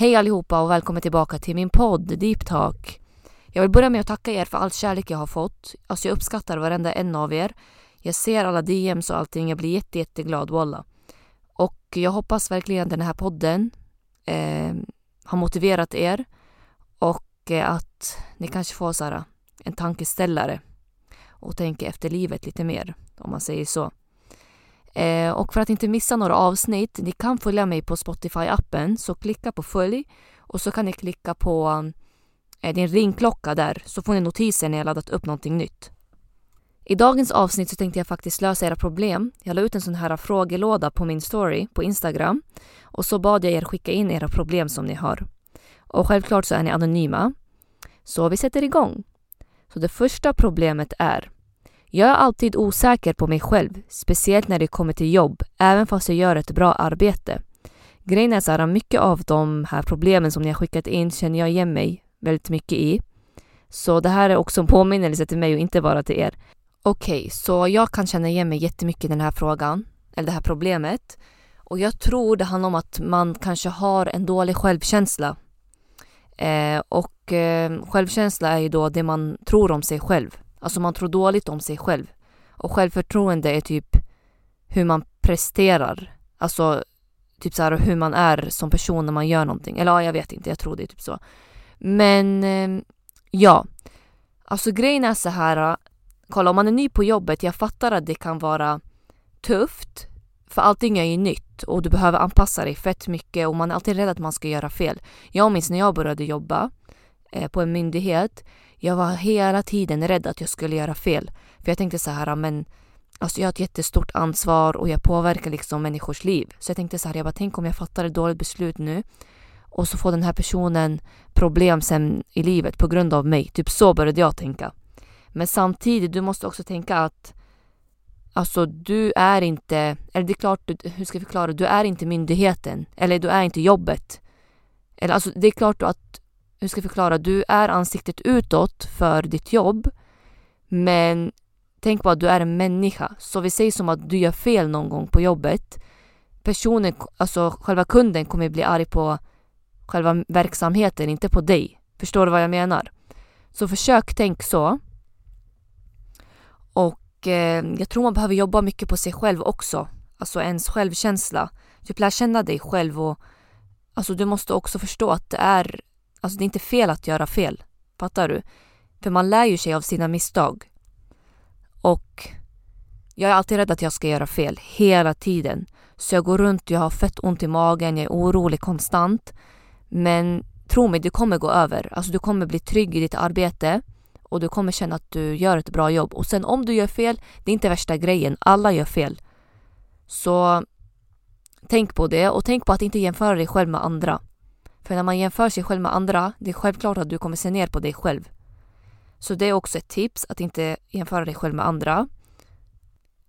Hej allihopa och välkommen tillbaka till min podd Deep Talk. Jag vill börja med att tacka er för all kärlek jag har fått. Alltså jag uppskattar varenda en av er. Jag ser alla DMs och allting. Jag blir jätte, jätteglad, walla. Och jag hoppas verkligen den här podden eh, har motiverat er och eh, att ni kanske får så här, en tankeställare och tänker efter livet lite mer, om man säger så. Eh, och för att inte missa några avsnitt, ni kan följa mig på Spotify-appen, så klicka på följ och så kan ni klicka på eh, din ringklocka där, så får ni notiser när jag laddat upp någonting nytt. I dagens avsnitt så tänkte jag faktiskt lösa era problem. Jag la ut en sån här frågelåda på min story på Instagram och så bad jag er skicka in era problem som ni har. Och självklart så är ni anonyma. Så vi sätter igång. Så det första problemet är jag är alltid osäker på mig själv, speciellt när det kommer till jobb, även fast jag gör ett bra arbete. Grejen är så här, mycket av de här problemen som ni har skickat in känner jag igen mig väldigt mycket i. Så det här är också en påminnelse till mig och inte bara till er. Okej, okay, så jag kan känna igen mig jättemycket i den här frågan, eller det här problemet. Och jag tror det handlar om att man kanske har en dålig självkänsla. Eh, och eh, självkänsla är ju då det man tror om sig själv. Alltså man tror dåligt om sig själv. Och självförtroende är typ hur man presterar. Alltså typ så här hur man är som person när man gör någonting. Eller ja, jag vet inte, jag tror det är typ så. Men ehm, ja, alltså grejen är så här. Äh, kolla om man är ny på jobbet, jag fattar att det kan vara tufft. För allting är ju nytt och du behöver anpassa dig fett mycket och man är alltid rädd att man ska göra fel. Jag minns när jag började jobba Eh, på en myndighet. Jag var hela tiden rädd att jag skulle göra fel. För jag tänkte så här, men alltså jag har ett jättestort ansvar och jag påverkar liksom människors liv. Så jag tänkte så här, jag bara tänk om jag fattar ett dåligt beslut nu och så får den här personen problem sen i livet på grund av mig. Typ så började jag tänka. Men samtidigt, du måste också tänka att Alltså du är inte, eller det är klart, hur ska jag förklara, du är inte myndigheten. Eller du är inte jobbet. Eller alltså det är klart att hur ska jag förklara, du är ansiktet utåt för ditt jobb. Men tänk på att du är en människa. Så vi säger som att du gör fel någon gång på jobbet. Personen, alltså själva kunden kommer bli arg på själva verksamheten, inte på dig. Förstår du vad jag menar? Så försök tänk så. Och eh, jag tror man behöver jobba mycket på sig själv också. Alltså ens självkänsla. Typ lär känna dig själv och alltså du måste också förstå att det är Alltså det är inte fel att göra fel. Fattar du? För man lär ju sig av sina misstag. Och jag är alltid rädd att jag ska göra fel, hela tiden. Så jag går runt, jag har fett ont i magen, jag är orolig konstant. Men tro mig, det kommer gå över. Alltså du kommer bli trygg i ditt arbete och du kommer känna att du gör ett bra jobb. Och sen om du gör fel, det är inte värsta grejen. Alla gör fel. Så tänk på det och tänk på att inte jämföra dig själv med andra. För när man jämför sig själv med andra, det är självklart att du kommer se ner på dig själv. Så det är också ett tips att inte jämföra dig själv med andra.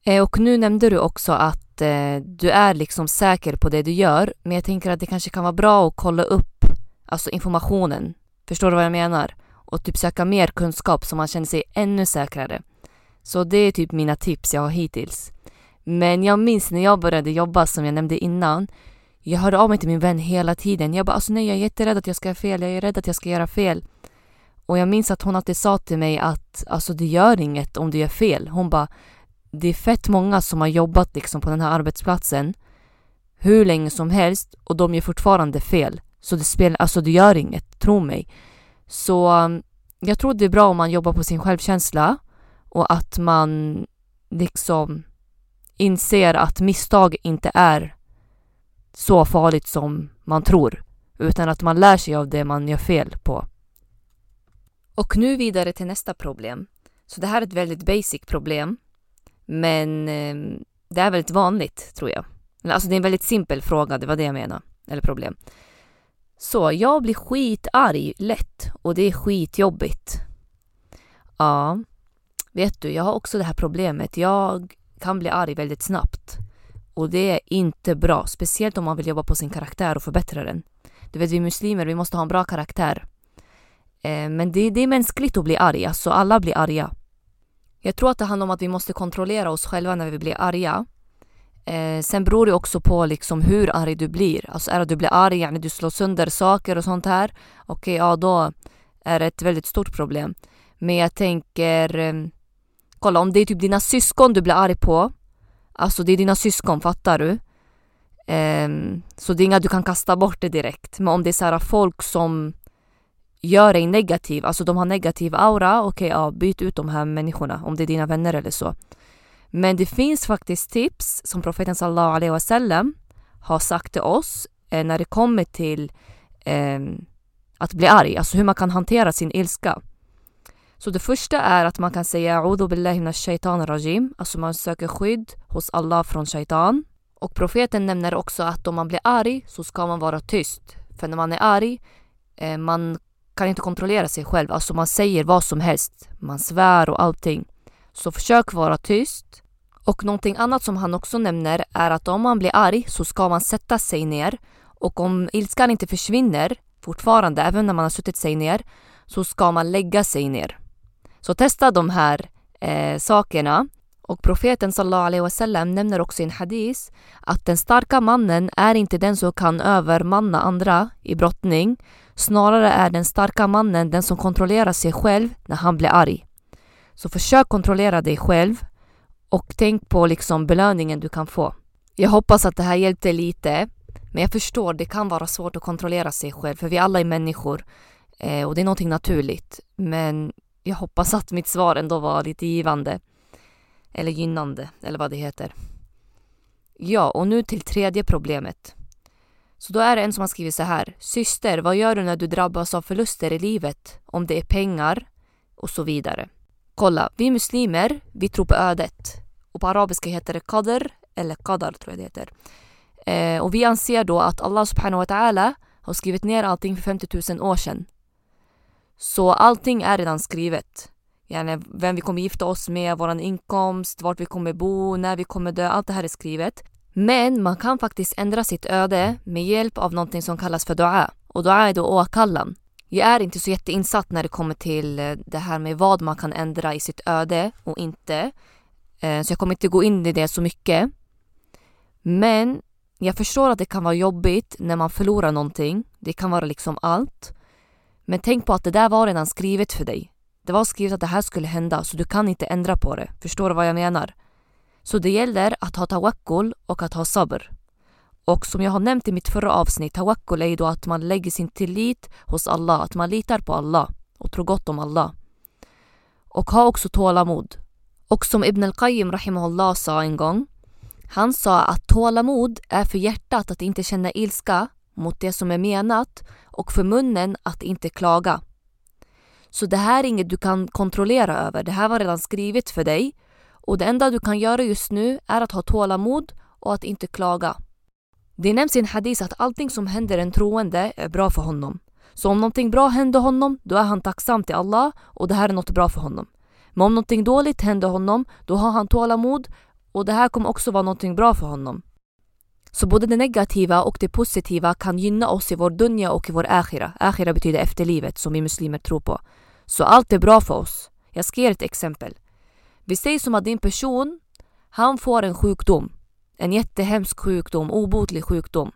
Eh, och nu nämnde du också att eh, du är liksom säker på det du gör, men jag tänker att det kanske kan vara bra att kolla upp alltså informationen. Förstår du vad jag menar? Och typ söka mer kunskap så man känner sig ännu säkrare. Så det är typ mina tips jag har hittills. Men jag minns när jag började jobba som jag nämnde innan jag hörde av mig till min vän hela tiden. Jag bara alltså nej jag är jätterädd att jag ska göra fel, jag är rädd att jag ska göra fel. Och jag minns att hon alltid sa till mig att alltså det gör inget om du gör fel. Hon bara det är fett många som har jobbat liksom på den här arbetsplatsen hur länge som helst och de gör fortfarande fel. Så det spelar, alltså det gör inget, tro mig. Så um, jag tror det är bra om man jobbar på sin självkänsla och att man liksom inser att misstag inte är så farligt som man tror, utan att man lär sig av det man gör fel på. Och nu vidare till nästa problem. Så det här är ett väldigt basic problem, men ehm, det är väldigt vanligt tror jag. Alltså det är en väldigt simpel fråga, det var det jag menade, eller problem. Så jag blir skitarg lätt och det är skitjobbigt. Ja, vet du, jag har också det här problemet. Jag kan bli arg väldigt snabbt. Och det är inte bra, speciellt om man vill jobba på sin karaktär och förbättra den. Du vet, vi muslimer, vi måste ha en bra karaktär. Eh, men det, det är mänskligt att bli arga, så alla blir arga. Jag tror att det handlar om att vi måste kontrollera oss själva när vi blir arga. Eh, sen beror det också på liksom hur arg du blir. Alltså är det att du blir arg, yani du slår sönder saker och sånt här. Okej, okay, ja då är det ett väldigt stort problem. Men jag tänker, eh, kolla om det är typ dina syskon du blir arg på. Alltså det är dina syskon, fattar du? Um, så det är inga du kan kasta bort det direkt. Men om det är så här folk som gör dig negativ, alltså de har negativ aura, okej okay, ja, byt ut de här människorna om det är dina vänner eller så. Men det finns faktiskt tips som profeten sallallahu alaihi wasallam har sagt till oss eh, när det kommer till eh, att bli arg, alltså hur man kan hantera sin ilska. Så det första är att man kan säga A'udhu billahi minash shaitan rajim, alltså man söker skydd hos Allah från shaitan. Och profeten nämner också att om man blir arg så ska man vara tyst. För när man är arg, eh, man kan inte kontrollera sig själv, alltså man säger vad som helst. Man svär och allting. Så försök vara tyst. Och någonting annat som han också nämner är att om man blir arg så ska man sätta sig ner och om ilskan inte försvinner fortfarande, även när man har suttit sig ner, så ska man lägga sig ner. Så testa de här eh, sakerna. Och profeten sallallahu alaihi wasallam nämner också i en hadis att den starka mannen är inte den som kan övermanna andra i brottning. Snarare är den starka mannen den som kontrollerar sig själv när han blir arg. Så försök kontrollera dig själv och tänk på liksom belöningen du kan få. Jag hoppas att det här hjälpte lite. Men jag förstår, det kan vara svårt att kontrollera sig själv för vi alla är människor eh, och det är någonting naturligt. Men jag hoppas att mitt svar ändå var lite givande. Eller gynnande, eller vad det heter. Ja, och nu till tredje problemet. Så då är det en som har skrivit så här. Syster, vad gör du när du drabbas av förluster i livet? Om det är pengar och så vidare. Kolla, vi muslimer, vi tror på ödet. Och på arabiska heter det qadr, eller qadar tror jag det heter. Eh, och vi anser då att Allah subhanahu wa ta'ala har skrivit ner allting för 50 000 år sedan. Så allting är redan skrivet. Yani vem vi kommer gifta oss med, vår inkomst, vart vi kommer bo, när vi kommer dö. Allt det här är skrivet. Men man kan faktiskt ändra sitt öde med hjälp av någonting som kallas för dua. Och dua är då åkallan. Jag är inte så jätteinsatt när det kommer till eh, det här med vad man kan ändra i sitt öde och inte. Eh, så jag kommer inte gå in i det så mycket. Men jag förstår att det kan vara jobbigt när man förlorar någonting. Det kan vara liksom allt. Men tänk på att det där var redan skrivet för dig. Det var skrivet att det här skulle hända så du kan inte ändra på det. Förstår du vad jag menar? Så det gäller att ha tawakkul och att ha sabr. Och som jag har nämnt i mitt förra avsnitt, tawakkul är då att man lägger sin tillit hos Allah, att man litar på Allah och tror gott om Allah. Och ha också tålamod. Och som Ibn al-Qayyim rahimahullah sa en gång, han sa att tålamod är för hjärtat att inte känna ilska mot det som är menat och för munnen att inte klaga. Så det här är inget du kan kontrollera över, det här var redan skrivet för dig och det enda du kan göra just nu är att ha tålamod och att inte klaga. Det nämns i en hadis att allting som händer en troende är bra för honom. Så om någonting bra händer honom, då är han tacksam till Allah och det här är något bra för honom. Men om någonting dåligt händer honom, då har han tålamod och det här kommer också vara någonting bra för honom. Så både det negativa och det positiva kan gynna oss i vår dunja och i vår akhira. Akhira betyder efterlivet som vi muslimer tror på. Så allt är bra för oss. Jag ska ge ett exempel. Vi säger som att din person, han får en sjukdom. En jättehemsk sjukdom, obotlig sjukdom.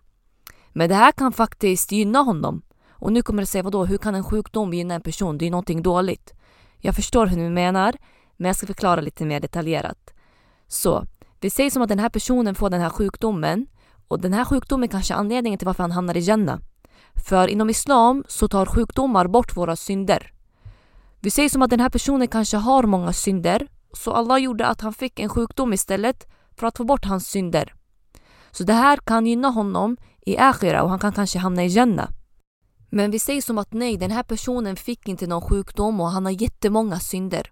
Men det här kan faktiskt gynna honom. Och nu kommer du säga, vadå, hur kan en sjukdom gynna en person? Det är någonting dåligt. Jag förstår hur du menar, men jag ska förklara lite mer detaljerat. Så, vi säger som att den här personen får den här sjukdomen och den här sjukdomen kanske är anledningen till varför han hamnar i Jannah. För inom Islam så tar sjukdomar bort våra synder. Vi säger som att den här personen kanske har många synder så Allah gjorde att han fick en sjukdom istället för att få bort hans synder. Så det här kan gynna honom i Akhira och han kan kanske hamna i Jannah. Men vi säger som att nej, den här personen fick inte någon sjukdom och han har jättemånga synder.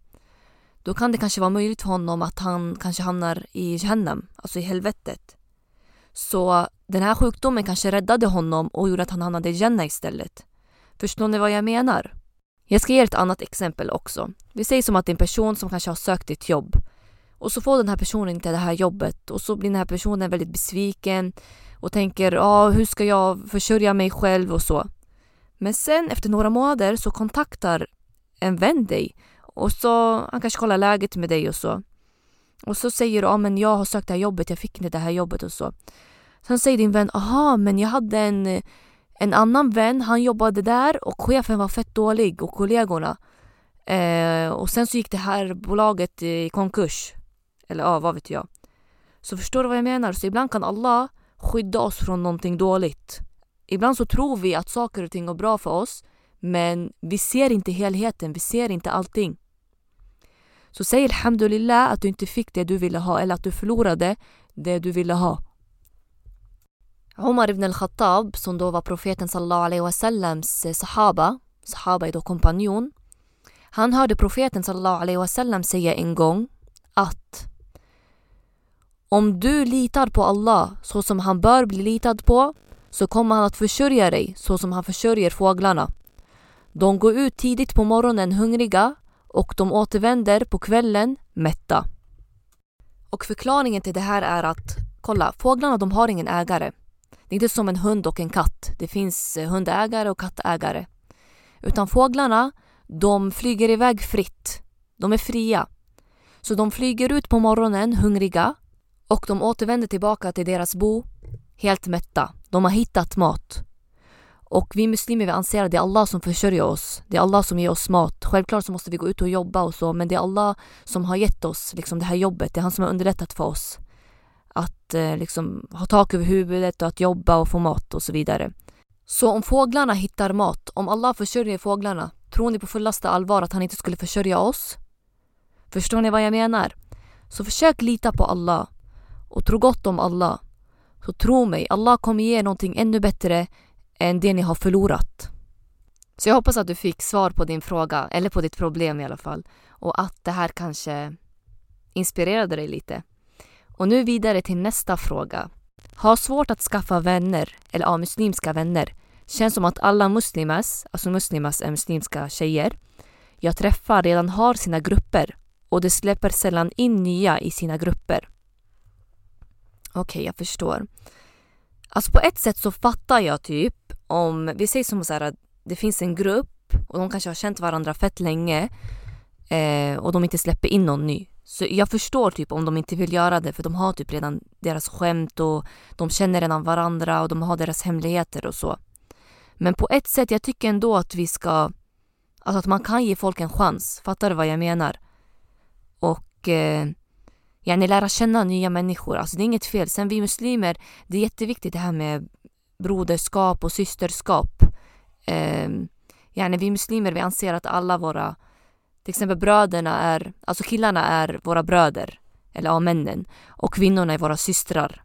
Då kan det kanske vara möjligt för honom att han kanske hamnar i Jahannam, alltså i helvetet. Så den här sjukdomen kanske räddade honom och gjorde att han hamnade i Jannah istället. Förstår ni vad jag menar? Jag ska ge ett annat exempel också. Vi säger som att det är en person som kanske har sökt ett jobb och så får den här personen inte det här jobbet och så blir den här personen väldigt besviken och tänker ah, hur ska jag försörja mig själv och så. Men sen efter några månader så kontaktar en vän dig och så han kanske kollar läget med dig och så. Och så säger du, ja men jag har sökt det här jobbet, jag fick inte det här jobbet och så. Sen säger din vän, aha men jag hade en, en annan vän, han jobbade där och chefen var fett dålig och kollegorna. Eh, och sen så gick det här bolaget i konkurs. Eller ja, vad vet jag. Så förstår du vad jag menar? Så ibland kan Allah skydda oss från någonting dåligt. Ibland så tror vi att saker och ting går bra för oss men vi ser inte helheten, vi ser inte allting. Så säg alhamdulillah att du inte fick det du ville ha eller att du förlorade det du ville ha. Omar ibn al-Khattab, som då var profeten sallallahu alaihi wasallams sahaba, sahaba är då kompanjon. Han hörde profeten sallallahu alaihi wasallam säga en gång att om du litar på Allah så som han bör bli litad på så kommer han att försörja dig så som han försörjer fåglarna. De går ut tidigt på morgonen hungriga och de återvänder på kvällen mätta. Och förklaringen till det här är att kolla, fåglarna de har ingen ägare. Det är inte som en hund och en katt. Det finns eh, hundägare och kattägare. Utan fåglarna, de flyger iväg fritt. De är fria. Så de flyger ut på morgonen hungriga och de återvänder tillbaka till deras bo helt mätta. De har hittat mat. Och vi muslimer vi anser att det är Allah som försörjer oss. Det är Allah som ger oss mat. Självklart så måste vi gå ut och jobba och så men det är Allah som har gett oss liksom, det här jobbet. Det är han som har underlättat för oss. Att eh, liksom, ha tak över huvudet och att jobba och få mat och så vidare. Så om fåglarna hittar mat, om Allah försörjer fåglarna, tror ni på fullaste allvar att han inte skulle försörja oss? Förstår ni vad jag menar? Så försök lita på Allah och tro gott om Allah. Så tro mig, Allah kommer ge er någonting ännu bättre än det ni har förlorat. Så jag hoppas att du fick svar på din fråga, eller på ditt problem i alla fall. Och att det här kanske inspirerade dig lite. Och nu vidare till nästa fråga. Har svårt att skaffa vänner, eller ja, muslimska vänner. Känns som att alla muslimas, alltså muslimas är muslimska tjejer, jag träffar redan har sina grupper och de släpper sällan in nya i sina grupper. Okej, okay, jag förstår. Alltså på ett sätt så fattar jag typ om, vi säger som så här, det finns en grupp och de kanske har känt varandra fett länge eh, och de inte släpper in någon ny. Så jag förstår typ om de inte vill göra det för de har typ redan deras skämt och de känner redan varandra och de har deras hemligheter och så. Men på ett sätt, jag tycker ändå att vi ska, alltså att man kan ge folk en chans. Fattar du vad jag menar? Och eh, yani lära känna nya människor. Alltså det är inget fel. Sen vi muslimer, det är jätteviktigt det här med broderskap och systerskap. Eh, yani vi muslimer, vi anser att alla våra, till exempel bröderna är, alltså killarna är våra bröder, eller ja, männen. Och kvinnorna är våra systrar.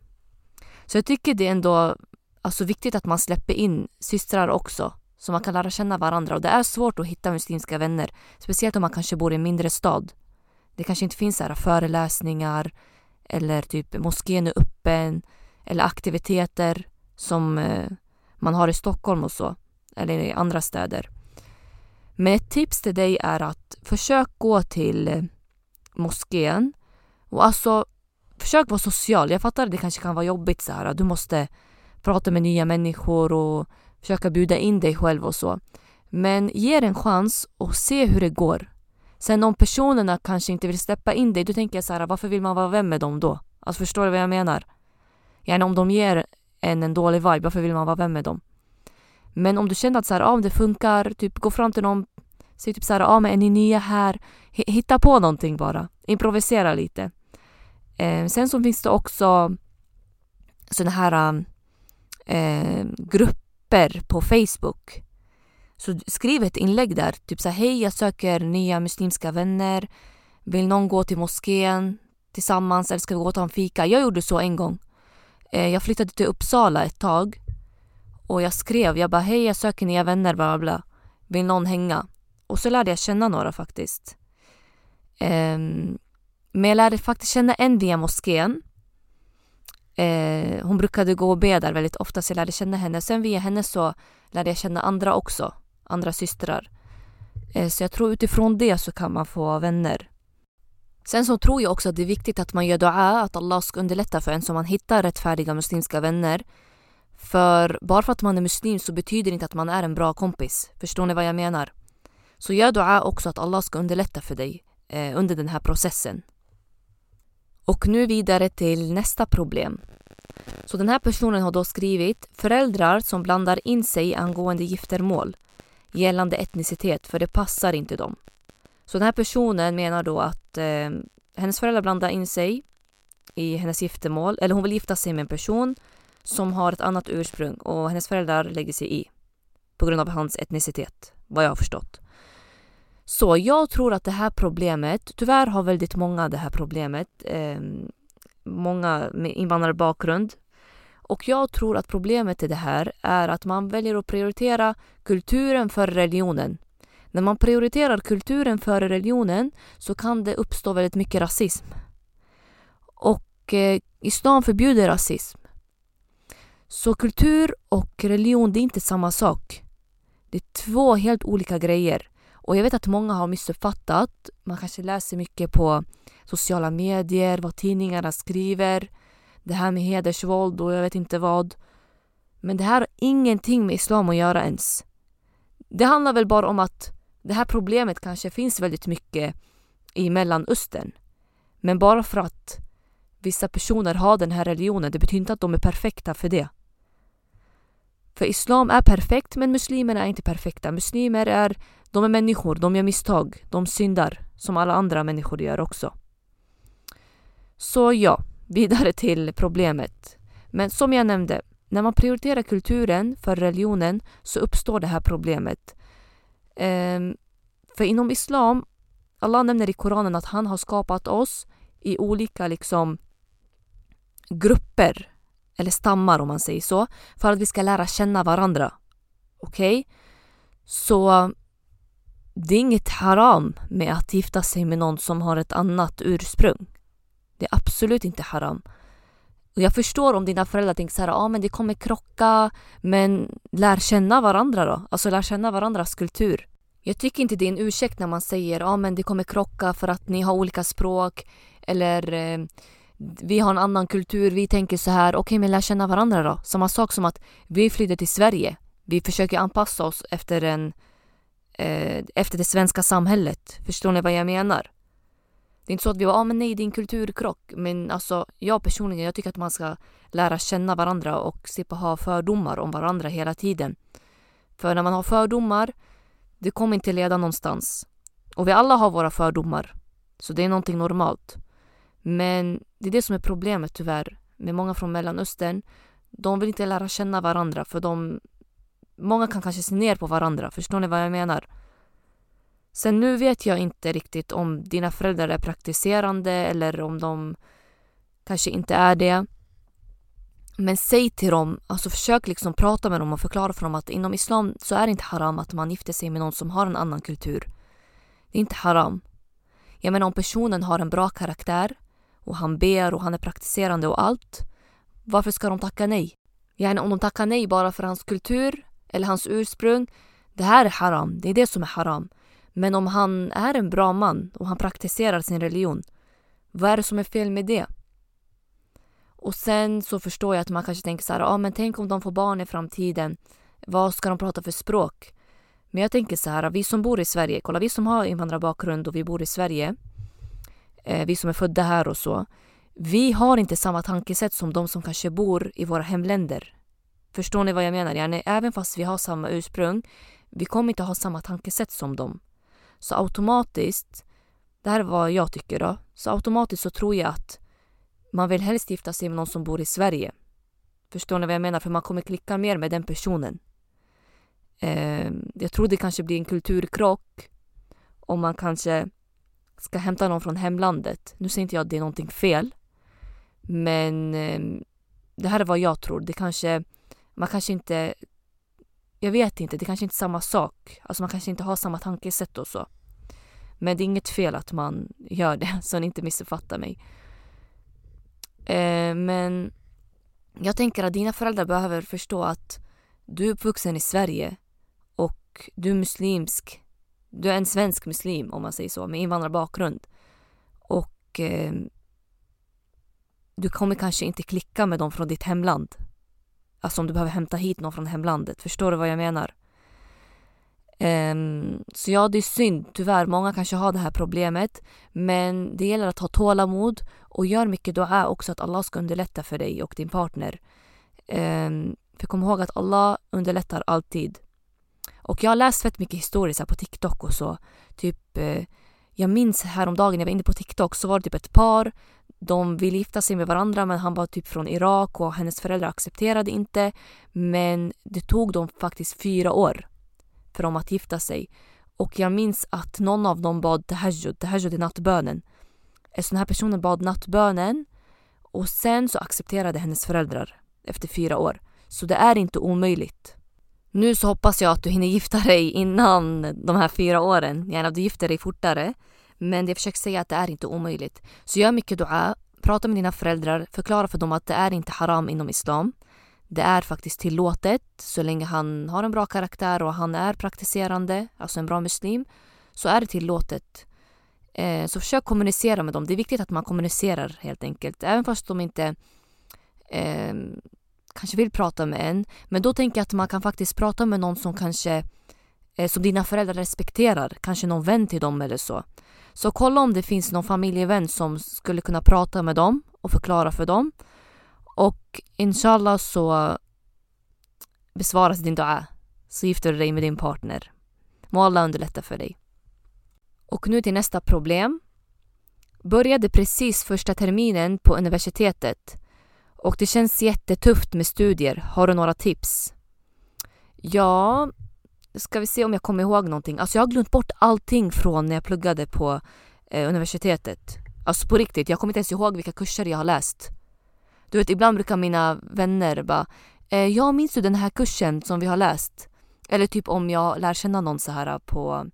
Så jag tycker det är ändå alltså, viktigt att man släpper in systrar också. Så man kan lära känna varandra. Och det är svårt att hitta muslimska vänner. Speciellt om man kanske bor i en mindre stad. Det kanske inte finns så här föreläsningar eller typ moskén är öppen eller aktiviteter som eh, man har i Stockholm och så, eller i andra städer. Men ett tips till dig är att försök gå till eh, moskén och alltså försök vara social. Jag fattar att det kanske kan vara jobbigt så här. Du måste prata med nya människor och försöka bjuda in dig själv och så. Men ge det en chans och se hur det går. Sen om personerna kanske inte vill släppa in dig, då tänker jag så här, varför vill man vara vän med dem då? Alltså förstår du vad jag menar? Gärna om de ger en en dålig vibe, varför vill man vara vän med dem? Men om du känner att så här, ah, det funkar, typ gå fram till någon, säg typ så här, ah, men är ni nya här? Hitta på någonting bara, improvisera lite. Eh, sen så finns det också sådana här eh, grupper på Facebook så skriv ett inlägg där, typ så här, hej jag söker nya muslimska vänner. Vill någon gå till moskén tillsammans eller ska vi gå och ta en fika? Jag gjorde så en gång. Eh, jag flyttade till Uppsala ett tag och jag skrev, jag bara hej jag söker nya vänner bla bla Vill någon hänga? Och så lärde jag känna några faktiskt. Um, men jag lärde faktiskt känna en via moskén. Eh, hon brukade gå och be där väldigt ofta så jag lärde känna henne. Sen via henne så lärde jag känna andra också andra systrar. Eh, så jag tror utifrån det så kan man få vänner. Sen så tror jag också att det är viktigt att man gör dua, att Allah ska underlätta för en så man hittar rättfärdiga muslimska vänner. För bara för att man är muslim så betyder det inte att man är en bra kompis. Förstår ni vad jag menar? Så gör dua också att Allah ska underlätta för dig eh, under den här processen. Och nu vidare till nästa problem. Så den här personen har då skrivit föräldrar som blandar in sig angående giftermål gällande etnicitet för det passar inte dem. Så den här personen menar då att eh, hennes föräldrar blandar in sig i hennes giftermål, eller hon vill gifta sig med en person som har ett annat ursprung och hennes föräldrar lägger sig i på grund av hans etnicitet, vad jag har förstått. Så jag tror att det här problemet, tyvärr har väldigt många det här problemet, eh, många med invandrarbakgrund. Och jag tror att problemet i det här är att man väljer att prioritera kulturen före religionen. När man prioriterar kulturen före religionen så kan det uppstå väldigt mycket rasism. Och eh, islam förbjuder rasism. Så kultur och religion, det är inte samma sak. Det är två helt olika grejer. Och jag vet att många har missuppfattat. Man kanske läser mycket på sociala medier, vad tidningarna skriver. Det här med hedersvåld och jag vet inte vad. Men det här har ingenting med islam att göra ens. Det handlar väl bara om att det här problemet kanske finns väldigt mycket i Mellanöstern. Men bara för att vissa personer har den här religionen, det betyder inte att de är perfekta för det. För islam är perfekt men muslimerna är inte perfekta. Muslimer är, de är människor, de gör misstag, de syndar som alla andra människor gör också. Så ja, vidare till problemet. Men som jag nämnde, när man prioriterar kulturen för religionen så uppstår det här problemet. Ehm, för inom islam, Allah nämner i Koranen att han har skapat oss i olika liksom grupper eller stammar om man säger så, för att vi ska lära känna varandra. Okej? Okay? Så det är inget haram med att gifta sig med någon som har ett annat ursprung. Det är absolut inte haram. Och jag förstår om dina föräldrar tänker så här, ja ah, men det kommer krocka, men lär känna varandra då. Alltså lär känna varandras kultur. Jag tycker inte det är en ursäkt när man säger, ja ah, men det kommer krocka för att ni har olika språk eller eh, vi har en annan kultur, vi tänker så här, okej okay, men lär känna varandra då. Samma sak som att vi flydde till Sverige. Vi försöker anpassa oss efter, en, eh, efter det svenska samhället. Förstår ni vad jag menar? Det är inte så att vi var, ah, men nej det är en kulturkrock. Men alltså jag personligen, jag tycker att man ska lära känna varandra och slippa ha fördomar om varandra hela tiden. För när man har fördomar, det kommer inte leda någonstans. Och vi alla har våra fördomar. Så det är någonting normalt. Men det är det som är problemet tyvärr med många från Mellanöstern. De vill inte lära känna varandra för de... Många kan kanske se ner på varandra. Förstår ni vad jag menar? Sen nu vet jag inte riktigt om dina föräldrar är praktiserande eller om de kanske inte är det. Men säg till dem, alltså försök liksom prata med dem och förklara för dem att inom islam så är det inte haram att man gifter sig med någon som har en annan kultur. Det är inte haram. Jag menar om personen har en bra karaktär och han ber och han är praktiserande och allt. Varför ska de tacka nej? Yani om de tackar nej bara för hans kultur eller hans ursprung. Det här är haram. Det är det som är haram. Men om han är en bra man och han praktiserar sin religion. Vad är det som är fel med det? Och sen så förstår jag att man kanske tänker så här, ja ah, men tänk om de får barn i framtiden. Vad ska de prata för språk? Men jag tänker så här, vi som bor i Sverige, kolla vi som har invandrarbakgrund och vi bor i Sverige eh, vi som är födda här och så, vi har inte samma tankesätt som de som kanske bor i våra hemländer. Förstår ni vad jag menar? Yani, även fast vi har samma ursprung, vi kommer inte ha samma tankesätt som dem. Så automatiskt, det här är vad jag tycker då, så automatiskt så tror jag att man vill helst gifta sig med någon som bor i Sverige. Förstår ni vad jag menar? För man kommer klicka mer med den personen. Eh, jag tror det kanske blir en kulturkrock om man kanske ska hämta någon från hemlandet. Nu säger inte jag att det är någonting fel. Men eh, det här är vad jag tror. Det kanske, man kanske inte, jag vet inte, det kanske inte är samma sak. Alltså man kanske inte har samma tankesätt och så. Men det är inget fel att man gör det, så ni inte missuppfattar mig. Eh, men jag tänker att dina föräldrar behöver förstå att du är uppvuxen i Sverige och du är muslimsk du är en svensk muslim om man säger så, med invandrarbakgrund. Och eh, du kommer kanske inte klicka med dem från ditt hemland. Alltså om du behöver hämta hit någon från hemlandet. Förstår du vad jag menar? Um, så ja, det är synd tyvärr. Många kanske har det här problemet. Men det gäller att ha tålamod och gör mycket dua också att Allah ska underlätta för dig och din partner. Um, för kom ihåg att Allah underlättar alltid. Och jag har läst fett mycket historier på TikTok och så. Typ, eh, jag minns häromdagen, jag var inne på TikTok, så var det typ ett par. De ville gifta sig med varandra men han var typ från Irak och hennes föräldrar accepterade inte. Men det tog dem faktiskt fyra år för dem att gifta sig. Och jag minns att någon av dem bad tahajjud, tahajjud är nattbönen. Så den här personen bad nattbönen och sen så accepterade hennes föräldrar efter fyra år. Så det är inte omöjligt. Nu så hoppas jag att du hinner gifta dig innan de här fyra åren. Gärna att du gifter dig fortare. Men jag försöker säga att det är inte omöjligt. Så gör mycket dua, prata med dina föräldrar, förklara för dem att det är inte haram inom islam. Det är faktiskt tillåtet så länge han har en bra karaktär och han är praktiserande, alltså en bra muslim, så är det tillåtet. Eh, så försök kommunicera med dem. Det är viktigt att man kommunicerar helt enkelt. Även fast de inte eh, kanske vill prata med en. Men då tänker jag att man kan faktiskt prata med någon som kanske eh, som dina föräldrar respekterar. Kanske någon vän till dem eller så. Så kolla om det finns någon familjevän som skulle kunna prata med dem och förklara för dem. Och inshallah så besvaras din dua. Så gifter du dig med din partner. Må Allah underlätta för dig. Och nu till nästa problem. Började precis första terminen på universitetet och det känns jättetufft med studier. Har du några tips? Ja, ska vi se om jag kommer ihåg någonting. Alltså jag har glömt bort allting från när jag pluggade på eh, universitetet. Alltså på riktigt, jag kommer inte ens ihåg vilka kurser jag har läst. Du vet, ibland brukar mina vänner bara eh, “Jag minns du den här kursen som vi har läst?” Eller typ om jag lär känna någon så här på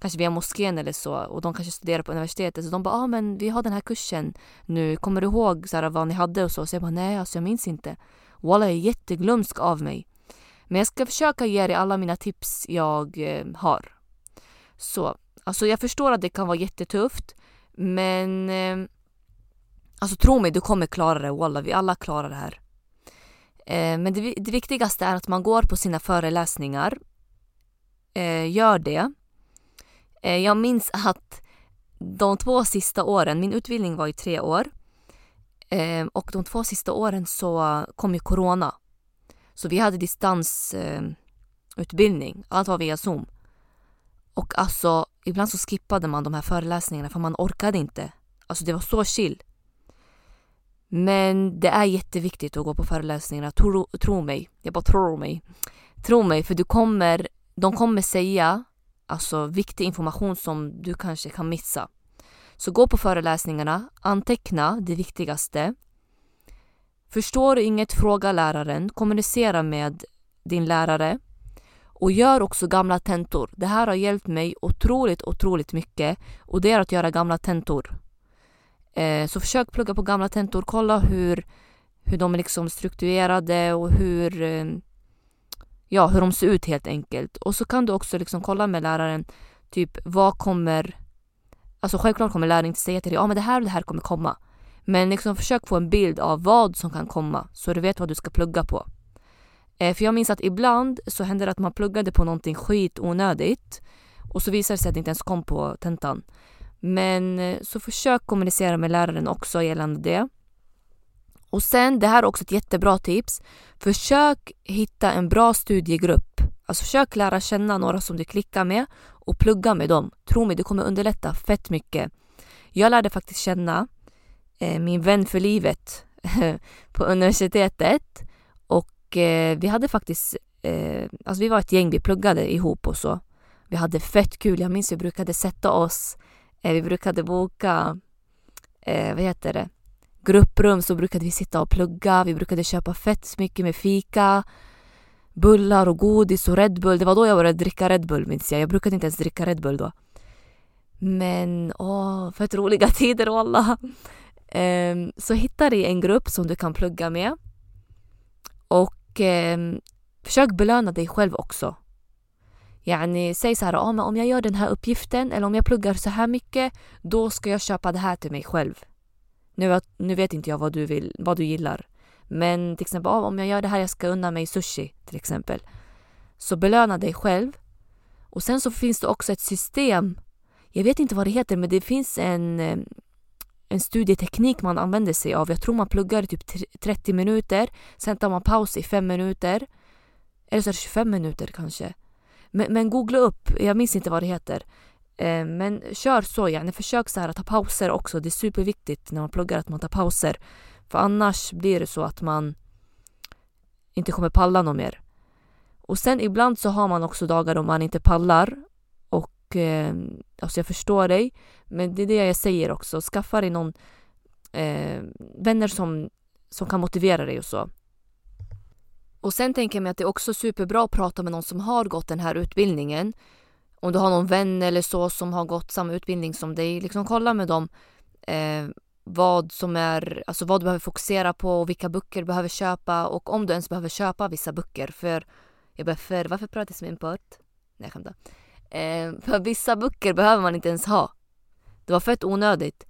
kanske via moskén eller så och de kanske studerar på universitetet så de bara ah, men vi har den här kursen nu, kommer du ihåg så här, vad ni hade och så? Så jag bara nej alltså jag minns inte. Walla jag är jätteglömsk av mig. Men jag ska försöka ge dig alla mina tips jag eh, har. Så, alltså jag förstår att det kan vara jättetufft men eh, alltså tro mig, du kommer klara det. Walla, vi alla klarar det här. Eh, men det, det, viktigaste är att man går på sina föreläsningar. Eh, gör det. Eh, jag minns att de två sista åren, min utbildning var i tre år eh, och de två sista åren så kom ju corona. Så vi hade distansutbildning, eh, allt var via zoom. Och alltså ibland så skippade man de här föreläsningarna för man orkade inte. Alltså det var så chill. Men det är jätteviktigt att gå på föreläsningarna, tro, tro mig. Jag bara tror mig. Tro mig för du kommer, de kommer säga alltså viktig information som du kanske kan missa. Så gå på föreläsningarna, anteckna det viktigaste. Förstår du inget, fråga läraren, kommunicera med din lärare och gör också gamla tentor. Det här har hjälpt mig otroligt, otroligt mycket och det är att göra gamla tentor. Eh, så försök plugga på gamla tentor, kolla hur, hur de är liksom strukturerade och hur eh, ja, hur de ser ut helt enkelt. Och så kan du också liksom kolla med läraren, typ vad kommer... Alltså självklart kommer läraren inte säga till dig, ja men det här och det här kommer komma. Men liksom försök få en bild av vad som kan komma så du vet vad du ska plugga på. Eh, för jag minns att ibland så hände det att man pluggade på någonting skit onödigt och så visade det sig att det inte ens kom på tentan. Men eh, så försök kommunicera med läraren också gällande det. Och sen, det här är också ett jättebra tips. Försök hitta en bra studiegrupp. Alltså försök lära känna några som du klickar med och plugga med dem. Tro mig, det kommer underlätta fett mycket. Jag lärde faktiskt känna Eh, min vän för livet på universitetet och eh, vi hade faktiskt, eh, alltså vi var ett gäng, vi pluggade ihop och så. Vi hade fett kul. Jag minns vi brukade sätta oss, vi brukade boka, vad heter det, grupprum så brukade vi sitta och plugga. Vi brukade köpa fett mycket med fika, bullar och godis och Red Bull. Det var då jag började dricka Red Bull minns jag. Jag brukade inte ens dricka Red Bull då. Men åh, fett roliga tider wallah. Ehm, så hitta dig en grupp som du kan plugga med. Och ehm, försök belöna dig själv också. Yani, säg så här, ah, men om jag gör den här uppgiften eller om jag pluggar så här mycket, då ska jag köpa det här till mig själv. Nu, nu vet inte jag vad du, vill, vad du gillar. Men till exempel om jag gör det här, jag ska unna mig sushi till exempel. Så belöna dig själv Och sen så finns det också ett system. Jag vet inte vad det heter men det finns en, eh, en studieteknik man använder sig av. Jag tror man pluggar i typ 30 minuter. Sen tar man paus i 5 minuter. Eller så är det 25 minuter kanske. Men, men googla upp, jag minns inte vad det heter. Eh, men kör så gärna. Försök så här att ta pauser också. Det är superviktigt när man pluggar att man tar pauser. För annars blir det så att man inte kommer palla något mer. Och sen ibland så har man också dagar då man inte pallar. Och eh, alltså jag förstår dig. Men det är det jag säger också. Skaffa dig någon eh, vänner som, som kan motivera dig och så. Och sen tänker jag mig att det är också superbra att prata med någon som har gått den här utbildningen. Om du har någon vän eller så som har gått samma utbildning som dig, liksom kolla med dem eh, vad som är, alltså vad du behöver fokusera på och vilka böcker du behöver köpa och om du ens behöver köpa vissa böcker. För, jag behöver, varför pratar jag som import? Nej jag skämtar. Eh, för vissa böcker behöver man inte ens ha. Det var fett onödigt.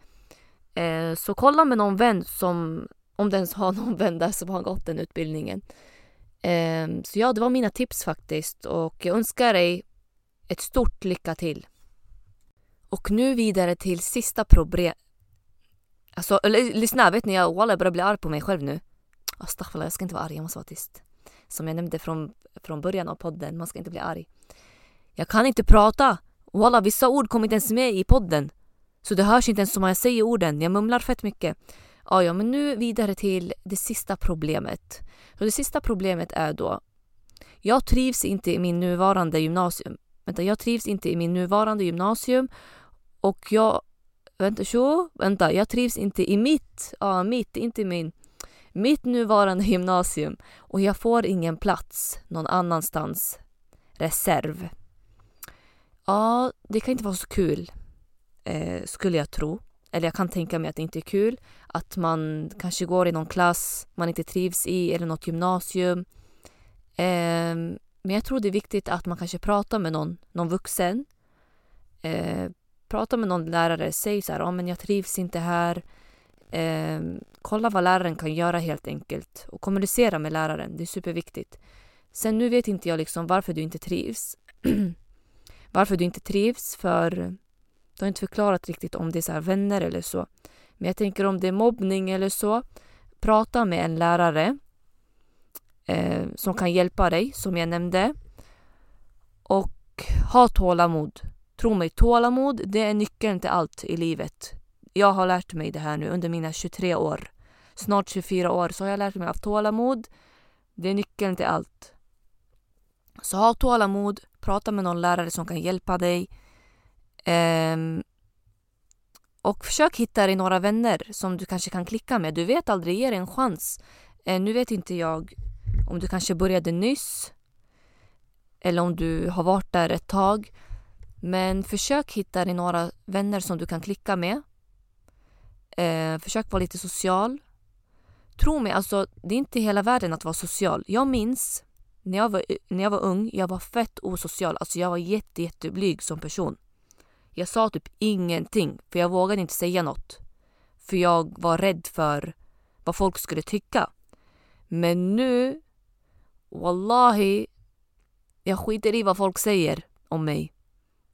Eh, så kolla med någon vän som, om du ens har någon vän där som har gått den utbildningen. Eh, så ja, det var mina tips faktiskt och jag önskar dig ett stort lycka till. Och nu vidare till sista problem. Alltså, lyssna, vet ni, jag, walla, börjar bli arg på mig själv nu. Astaghfallah, jag ska inte vara arg, jag måste vara tyst. Som jag nämnde från, från början av podden, man ska inte bli arg. Jag kan inte prata. Walla, vissa ord kommer inte ens med i podden. Så det hörs inte ens som jag säger orden, jag mumlar fett mycket. Ja, ja, men nu vidare till det sista problemet. Och det sista problemet är då, jag trivs inte i min nuvarande gymnasium. Vänta, jag trivs inte i min nuvarande gymnasium och jag... Vänta, så, vänta, jag trivs inte i mitt, ja mitt, inte min, mitt nuvarande gymnasium och jag får ingen plats någon annanstans. Reserv. Ja, det kan inte vara så kul, eh, skulle jag tro. Eller jag kan tänka mig att det inte är kul. Att man kanske går i någon klass man inte trivs i eller något gymnasium. Eh, men jag tror det är viktigt att man kanske pratar med någon, någon vuxen. Eh, prata med någon lärare, säg så här, oh, men jag trivs inte här. Eh, kolla vad läraren kan göra helt enkelt och kommunicera med läraren, det är superviktigt. Sen nu vet inte jag liksom varför du inte trivs. varför du inte trivs, för du har inte förklarat riktigt om det är så vänner eller så. Men jag tänker om det är mobbning eller så, prata med en lärare eh, som kan hjälpa dig, som jag nämnde. Och ha tålamod. Tro mig, tålamod det är nyckeln till allt i livet. Jag har lärt mig det här nu under mina 23 år. Snart 24 år så har jag lärt mig av tålamod. Det är nyckeln till allt. Så ha tålamod, prata med någon lärare som kan hjälpa dig. Um, och försök hitta dig några vänner som du kanske kan klicka med. Du vet aldrig, ge en chans. Uh, nu vet inte jag om du kanske började nyss eller om du har varit där ett tag. Men försök hitta dig några vänner som du kan klicka med. Uh, försök vara lite social. Tro mig, alltså, det är inte hela världen att vara social. Jag minns när jag var, när jag var ung, jag var fett osocial. Alltså jag var jätte, jätteblyg som person. Jag sa typ ingenting, för jag vågade inte säga något. För jag var rädd för vad folk skulle tycka. Men nu Wallahi, jag skiter i vad folk säger om mig.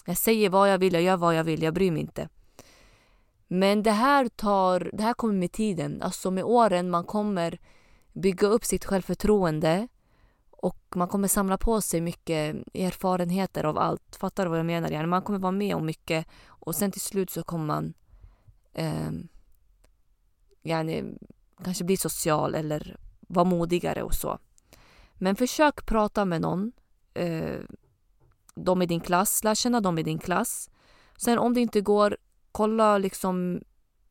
Jag säger vad jag vill, jag gör vad jag vill, jag bryr mig inte. Men det här, tar, det här kommer med tiden. Alltså med åren man kommer bygga upp sitt självförtroende och man kommer samla på sig mycket erfarenheter av allt. Fattar du vad jag menar? Yani man kommer vara med om mycket och sen till slut så kommer man eh, yani, kanske bli social eller vara modigare och så. Men försök prata med någon. Eh, de i din klass, lär känna dem i din klass. Sen om det inte går, kolla liksom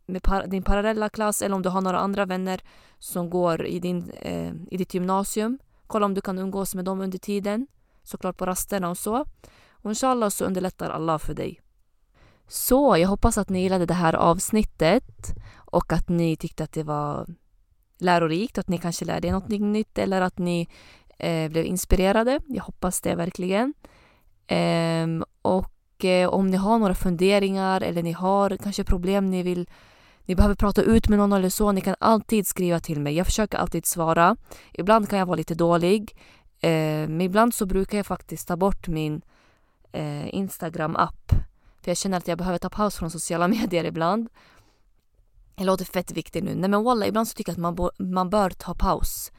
med par din parallella klass eller om du har några andra vänner som går i, din, eh, i ditt gymnasium. Kolla om du kan umgås med dem under tiden. Såklart på rasterna och så. Och inshallah så underlättar Allah för dig. Så jag hoppas att ni gillade det här avsnittet och att ni tyckte att det var lärorikt, att ni kanske lärde er något nytt eller att ni eh, blev inspirerade. Jag hoppas det verkligen. Eh, och eh, om ni har några funderingar eller ni har kanske problem ni vill ni behöver prata ut med någon eller så, ni kan alltid skriva till mig. Jag försöker alltid svara. Ibland kan jag vara lite dålig. Eh, men ibland så brukar jag faktiskt ta bort min eh, Instagram-app. För jag känner att jag behöver ta paus från sociala medier ibland. Jag låter fett viktig nu. Nej men walla, ibland så tycker jag att man, man bör ta paus.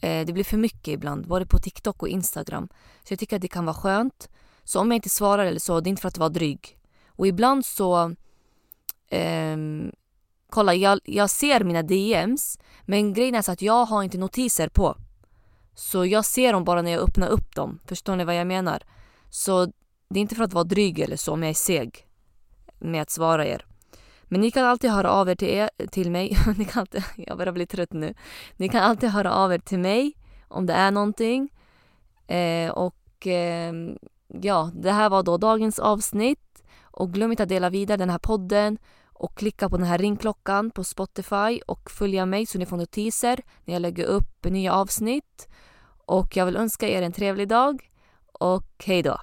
Eh, det blir för mycket ibland, både på TikTok och Instagram. Så jag tycker att det kan vara skönt. Så om jag inte svarar eller så, det är inte för att vara dryg. Och ibland så... Eh, kolla, jag, jag ser mina DMs, men grejen är så att jag har inte notiser på. Så jag ser dem bara när jag öppnar upp dem. Förstår ni vad jag menar? Så det är inte för att vara dryg eller så, om jag är seg med att svara er. Men ni kan alltid höra av er till, er, till mig. ni kan alltid, jag börjar bli trött nu. Ni kan alltid höra av er till mig om det är någonting. Eh, och eh, ja, det här var då dagens avsnitt. Och glöm inte att dela vidare den här podden och klicka på den här ringklockan på Spotify och följa mig så ni får notiser när jag lägger upp nya avsnitt. Och jag vill önska er en trevlig dag och hej då!